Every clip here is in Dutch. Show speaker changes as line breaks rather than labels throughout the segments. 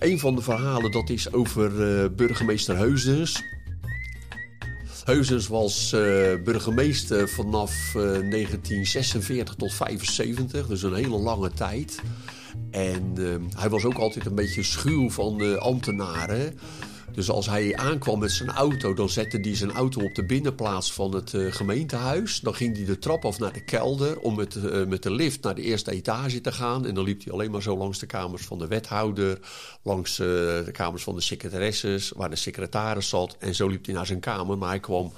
een van de verhalen dat is over burgemeester Heusens. Heusens was burgemeester vanaf 1946 tot 75, dus een hele lange tijd. En hij was ook altijd een beetje schuw van ambtenaren. Dus als hij aankwam met zijn auto, dan zette hij zijn auto op de binnenplaats van het uh, gemeentehuis. Dan ging hij de trap af naar de kelder om met, uh, met de lift naar de eerste etage te gaan. En dan liep hij alleen maar zo langs de kamers van de wethouder, langs uh, de kamers van de secretaresses, waar de secretaris zat. En zo liep hij naar zijn kamer. Maar hij kwam,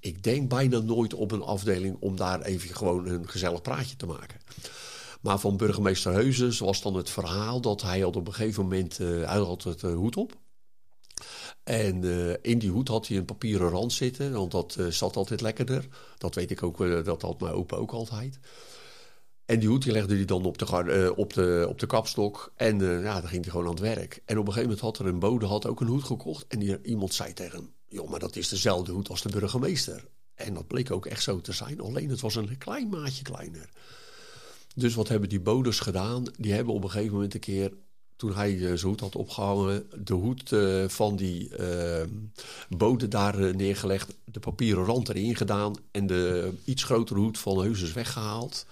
ik denk bijna nooit op een afdeling om daar even gewoon een gezellig praatje te maken. Maar van burgemeester Heuzens was dan het verhaal dat hij op een gegeven moment, hij had het hoed op. En uh, in die hoed had hij een papieren rand zitten, want dat uh, zat altijd lekkerder. Dat weet ik ook, uh, dat had mijn opa ook altijd. En die hoed legde hij dan op de, op de, op de kapstok. En ja, dan ging hij gewoon aan het werk. En op een gegeven moment had er een bode had ook een hoed gekocht. En die, iemand zei tegen hem, joh, maar dat is dezelfde hoed als de burgemeester. En dat bleek ook echt zo te zijn. Alleen het was een klein maatje kleiner. Dus wat hebben die bodes gedaan? Die hebben op een gegeven moment een keer toen hij uh, zijn hoed had opgehangen, de hoed uh, van die uh, bode daar neergelegd, de papieren rand erin gedaan en de iets grotere hoed van Heuzes weggehaald.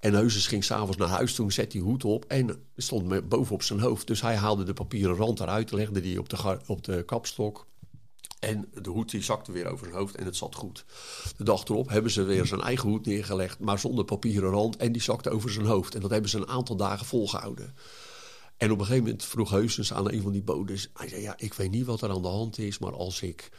En Heuzes ging s'avonds naar huis, toen zette die hoed op en stond bovenop zijn hoofd. Dus hij haalde de papieren rand eruit, legde die op de, op de kapstok. En de hoed die zakte weer over zijn hoofd en het zat goed. De dag erop hebben ze weer zijn eigen hoed neergelegd, maar zonder papieren rand. En die zakte over zijn hoofd. En dat hebben ze een aantal dagen volgehouden. En op een gegeven moment vroeg Heusens aan een van die bodes... Hij zei, ja, ik weet niet wat er aan de hand is... maar als ik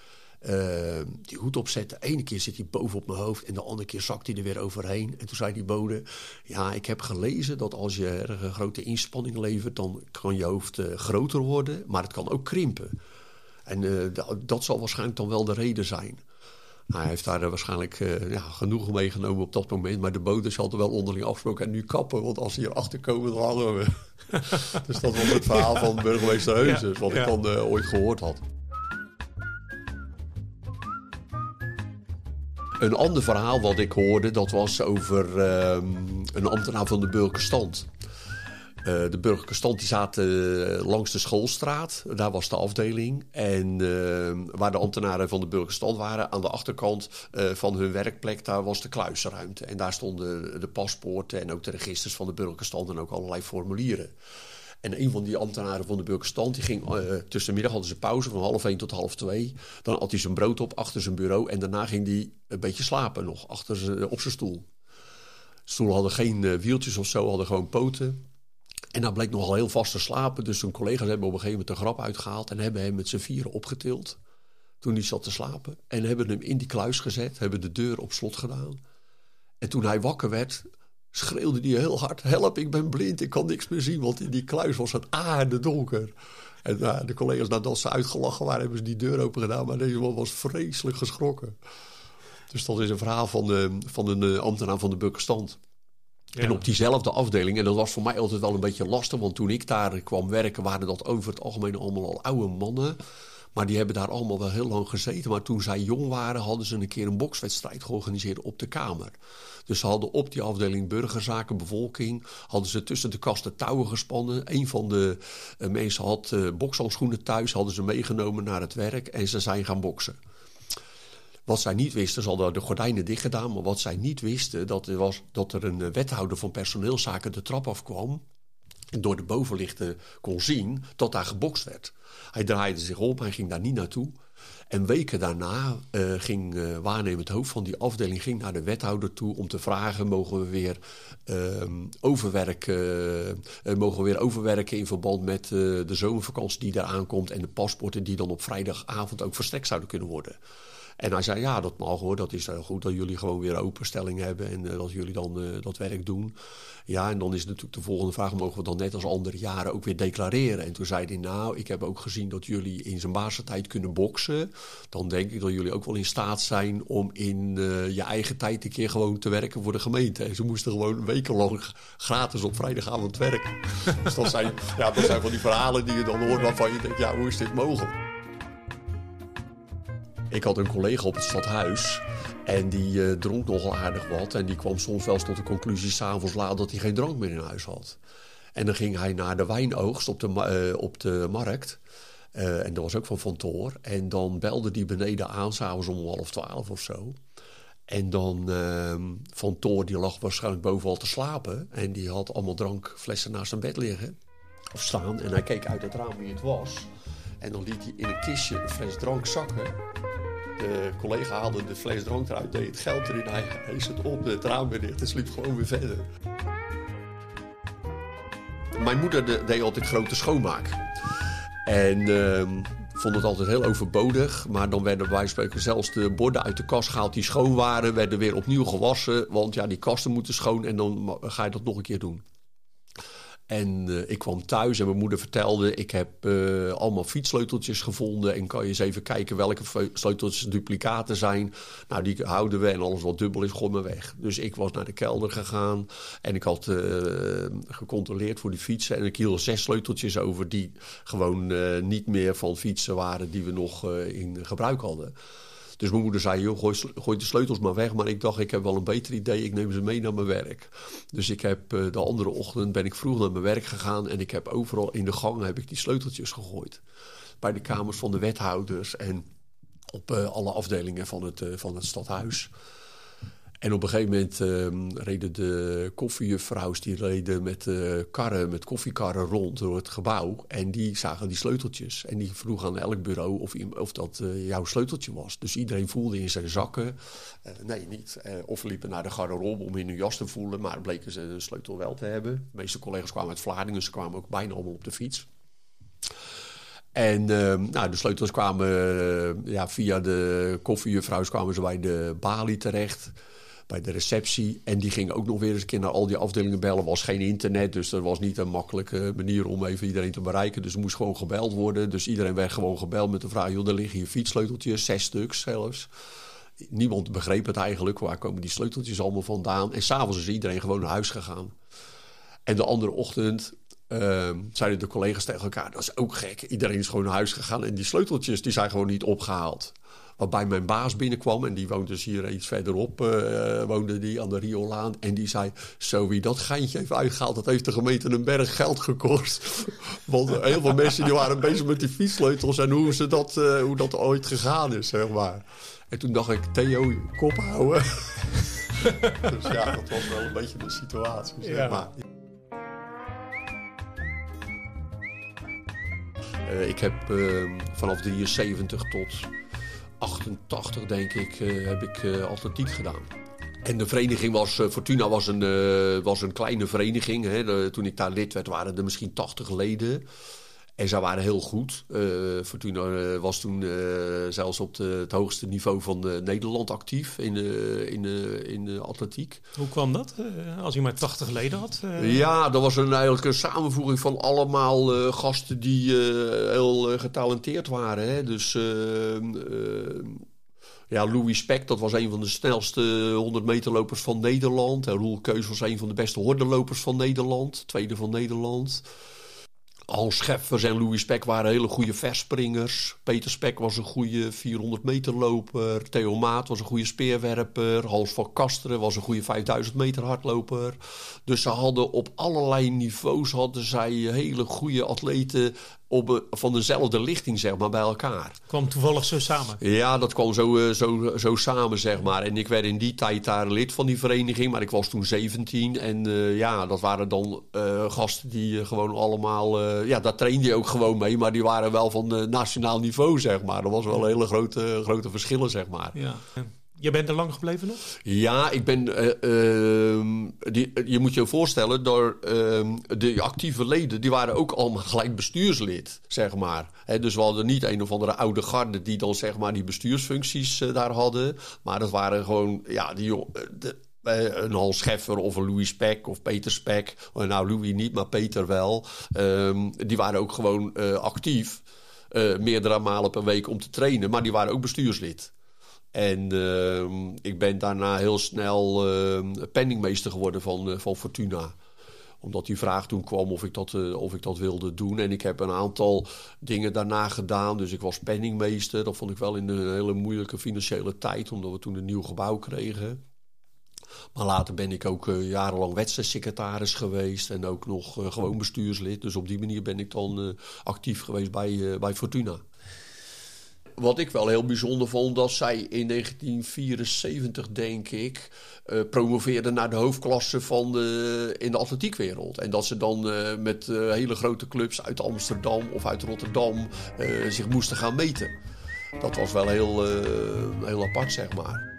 uh, die hoed opzet... de ene keer zit hij boven op mijn hoofd... en de andere keer zakt hij er weer overheen. En toen zei die bode... ja, ik heb gelezen dat als je erg een grote inspanning levert... dan kan je hoofd uh, groter worden, maar het kan ook krimpen. En uh, dat zal waarschijnlijk dan wel de reden zijn... Hij heeft daar waarschijnlijk uh, ja, genoeg meegenomen op dat moment. Maar de bodems hadden wel onderling afgesproken. En nu kappen, want als ze hier achter komen, dan hangen we. dus dat was het verhaal van burgemeester Heuzes, wat ik dan uh, ooit gehoord had. Een ander verhaal wat ik hoorde, dat was over uh, een ambtenaar van de burgerstand. Uh, de burgerstand die zaten uh, langs de schoolstraat. Daar was de afdeling. En uh, waar de ambtenaren van de burgerstand waren, aan de achterkant van hun werkplek, daar was de kluisruimte. En daar stonden de paspoorten en ook de registers van de burgerstand en ook allerlei formulieren. En een van die ambtenaren van de burgerstand, die ging tussen de middag hadden ze pauze van half één tot half twee. Dan had hij zijn brood op achter zijn bureau en daarna ging hij een beetje slapen nog achter op zijn stoel. Stoelen hadden geen wieltjes of zo, hadden gewoon poten. En hij bleek nogal heel vast te slapen. Dus zijn collega's hebben op een gegeven moment een grap uitgehaald. En hebben hem met z'n vieren opgetild. Toen hij zat te slapen. En hebben hem in die kluis gezet. Hebben de deur op slot gedaan. En toen hij wakker werd, schreeuwde hij heel hard: Help, ik ben blind, ik kan niks meer zien. Want in die kluis was het aarde donker. En nou, de collega's, nadat ze uitgelachen waren, hebben ze die deur open gedaan. Maar deze man was vreselijk geschrokken. Dus dat is een verhaal van, de, van een ambtenaar van de En op diezelfde afdeling, en dat was voor mij altijd wel een beetje lastig, want toen ik daar kwam werken, waren dat over het algemeen allemaal al oude mannen. Maar die hebben daar allemaal wel heel lang gezeten. Maar toen zij jong waren, hadden ze een keer een bokswedstrijd georganiseerd op de Kamer. Dus ze hadden op die afdeling burgerzaken, bevolking, hadden ze tussen de kasten touwen gespannen. Een van de uh, mensen had uh, bokshandschoenen thuis, hadden ze meegenomen naar het werk en ze zijn gaan boksen. Wat zij niet wisten, ze hadden de gordijnen dicht gedaan, maar wat zij niet wisten, dat was, dat er een wethouder van personeelszaken de trap afkwam. En door de bovenlichten kon zien dat daar gebokst werd. Hij draaide zich op, hij ging daar niet naartoe. En weken daarna uh, ging uh, waarnemend hoofd van die afdeling ging naar de wethouder toe om te vragen: mogen we weer, uh, overwerken, mogen we weer overwerken in verband met de zomervakantie die daar aankomt en de paspoorten die dan op vrijdagavond ook verstrekt zouden kunnen worden. En hij zei, ja, dat mag hoor. Dat is heel goed dat jullie gewoon weer openstelling hebben en uh, dat jullie dan uh, dat werk doen. Ja, en dan is natuurlijk de volgende vraag, mogen we dan net als andere jaren ook weer declareren? En toen zei hij, nou, ik heb ook gezien dat jullie in zijn basentijd kunnen boksen. Dan denk ik dat jullie ook wel in staat zijn om in je eigen tijd een keer gewoon te werken voor de gemeente. En ze moesten gewoon wekenlang gratis op vrijdagavond werken. dus dat zijn, ja, dat zijn van die verhalen die je dan hoort waarvan je denkt, ja, hoe is dit mogelijk? Ik had een collega op het stadhuis en die uh, dronk nogal aardig wat. En die kwam soms wel tot de conclusie s'avonds laat dat hij geen drank meer in huis had. En dan ging hij naar de wijnoogst op de, op de markt. en dat was ook van Van Toor. En dan belde die beneden aan, s'avonds om half twaalf of zo. En dan uh, Van Toor, die lag waarschijnlijk bovenal te slapen. En die had allemaal drankflessen naast zijn bed liggen. Of staan. En hij keek uit het raam wie het was. En dan liet hij in een kistje een fles drank zakken. De collega haalde de fles drank eruit, deed het geld erin. Hij hees het op, het raam weer dicht en sliep gewoon weer verder. Mijn moeder deed altijd grote schoonmaak. En... Uh, vond het altijd heel overbodig. Maar dan werden bij spreken zelfs de borden uit de kast gehaald die schoon waren. Werden weer opnieuw gewassen. Want ja, die kasten moeten schoon en dan ga je dat nog een keer doen. En uh, ik kwam thuis en mijn moeder vertelde: Ik heb uh, allemaal fietssleuteltjes gevonden. En kan je eens even kijken welke sleuteltjes duplicaten zijn. Nou, die houden we en alles wat dubbel is, gooi me weg. Dus ik was naar de kelder gegaan. En ik had uh, gecontroleerd voor die fietsen. En ik hield zes sleuteltjes over die gewoon niet meer van fietsen waren die we nog in gebruik hadden. Dus mijn moeder zei, joh, gooi, gooi, de sleutels maar weg. Maar ik dacht, ik heb wel een beter idee. Ik neem ze mee naar mijn werk. Dus ik heb uh, de andere ochtend ben ik vroeg naar mijn werk gegaan. En ik heb overal in de gang heb ik die sleuteltjes gegooid. Bij de kamers van de wethouders en op uh, alle afdelingen van het, uh, van het stadhuis. En op een gegeven moment uh, reden de koffiejuffrouws... die reden met uh, karren, met koffiekarren rond door het gebouw. En die zagen die sleuteltjes. En die vroegen aan elk bureau of, of dat uh, jouw sleuteltje was. Dus iedereen voelde in zijn zakken. Eh, nee, niet. of liepen naar de garderobe om in hun jas te voelen. Maar bleken ze de sleutel wel te hebben. De meeste collega's kwamen uit Vlaardingen. Ze kwamen ook bijna allemaal op de fiets. En nou, de sleutels kwamen ja, via de koffiejuffrouws kwamen ze bij de balie terecht bij de receptie. En die ging ook nog weer eens een keer naar al die afdelingen bellen. Er was geen internet, dus er was niet een makkelijke manier om even iedereen te bereiken. Dus er moest gewoon gebeld worden. Dus iedereen werd gewoon gebeld met de vraag: joh, er liggen hier fietssleuteltjes, zes stuks zelfs. Niemand begreep het eigenlijk. Waar komen die sleuteltjes allemaal vandaan? En s'avonds is iedereen gewoon naar huis gegaan. En de andere ochtend uh, zeiden de collega's tegen elkaar: dat is ook gek. Iedereen is gewoon naar huis gegaan en die sleuteltjes die zijn gewoon niet opgehaald. Waarbij mijn baas binnenkwam en die woonde dus hier iets verderop, uh, woonde die aan de Riolaan. En die zei, zo wie dat geintje heeft uitgehaald, dat heeft de gemeente een berg geld gekost. Want heel veel mensen die waren bezig met die fietssleutels en hoe, ze dat, uh, hoe dat ooit gegaan is, zeg maar. En toen dacht ik, Theo, kop houden. dus ja, dat was wel een beetje de situatie, zeg ja. maar. Uh, ik heb uh, vanaf 73 tot 88, denk ik, uh, heb ik uh, atletiek gedaan. En de vereniging was, uh, Fortuna was een, was een kleine vereniging. Hè. Toen ik daar lid werd, waren er misschien 80 leden. En zij waren heel goed. Uh, Fortuna was toen uh, zelfs op de, het hoogste niveau van uh, Nederland actief in, in, in de atletiek.
Hoe kwam dat, als u maar 80 leden had?
Ja, dat was een, eigenlijk een samenvoering van allemaal gasten die heel getalenteerd waren. Hè. Dus ja, Louis Speck, dat was een van de snelste 100 meter lopers van Nederland. En Roel Keus was een van de beste hordenlopers van Nederland. Tweede van Nederland. Hans Scheffers en Louis Spek waren hele goede verspringers. Peter Spek was een goede 400 meter loper. Theo Maat was een goede speerwerper. Hans van Kasteren was een goede 5000 meter hardloper. Dus ze hadden op allerlei niveaus hadden zij hele goede atleten op, van dezelfde lichting, zeg maar, bij elkaar.
Kwam toevallig zo samen?
Ja, dat kwam zo, uh, zo, zo samen, zeg maar. En ik werd in die tijd daar lid van die vereniging, maar ik was toen 17. En uh, ja, dat waren dan uh, gasten die gewoon allemaal... ja, daar trainde je ook gewoon mee, maar die waren wel van nationaal niveau, zeg maar. Dat was wel een hele grote, grote verschillen, zeg maar.
Ja. Je bent er lang gebleven nog?
Ja, ik ben. Uh, uh, die, je moet je voorstellen, door uh, de actieve leden, die waren ook allemaal gelijk bestuurslid, zeg maar. Dus we hadden niet een of andere oude garde die dan zeg maar die bestuursfuncties uh, daar hadden. Maar dat waren gewoon, ja, die, de, een Hans Scheffer of een Louis Spek of Peter Spek. Nou, Louis niet, maar Peter wel. Ehm, die waren ook gewoon actief. Meerdere malen per week om te trainen. Maar die waren ook bestuurslid. En uh, ik ben daarna heel snel uh, penningmeester geworden van, uh, van Fortuna omdat die vraag toen kwam of ik, dat, uh, of ik dat wilde doen. En ik heb een aantal dingen daarna gedaan. Dus ik was penningmeester. Dat vond ik wel in een hele moeilijke financiële tijd, omdat we toen een nieuw gebouw kregen. Maar later ben ik ook uh, jarenlang wedstrijdsecretaris geweest en ook nog gewoon bestuurslid. Dus op die manier ben ik dan actief geweest bij, bij Fortuna. Wat ik wel heel bijzonder vond, dat zij in 1974, denk ik, promoveerden naar de hoofdklasse van de, in de atletiekwereld. En dat ze dan met hele grote clubs uit Amsterdam of uit Rotterdam zich moesten gaan meten. Dat was wel heel, heel apart, zeg maar.